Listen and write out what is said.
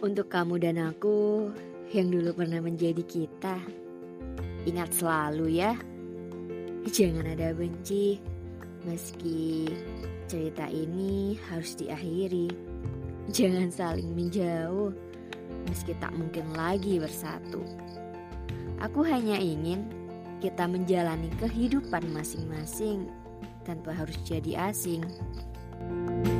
Untuk kamu dan aku yang dulu pernah menjadi kita. Ingat selalu ya. Jangan ada benci. Meski cerita ini harus diakhiri. Jangan saling menjauh. Meski tak mungkin lagi bersatu. Aku hanya ingin kita menjalani kehidupan masing-masing tanpa harus jadi asing. thank you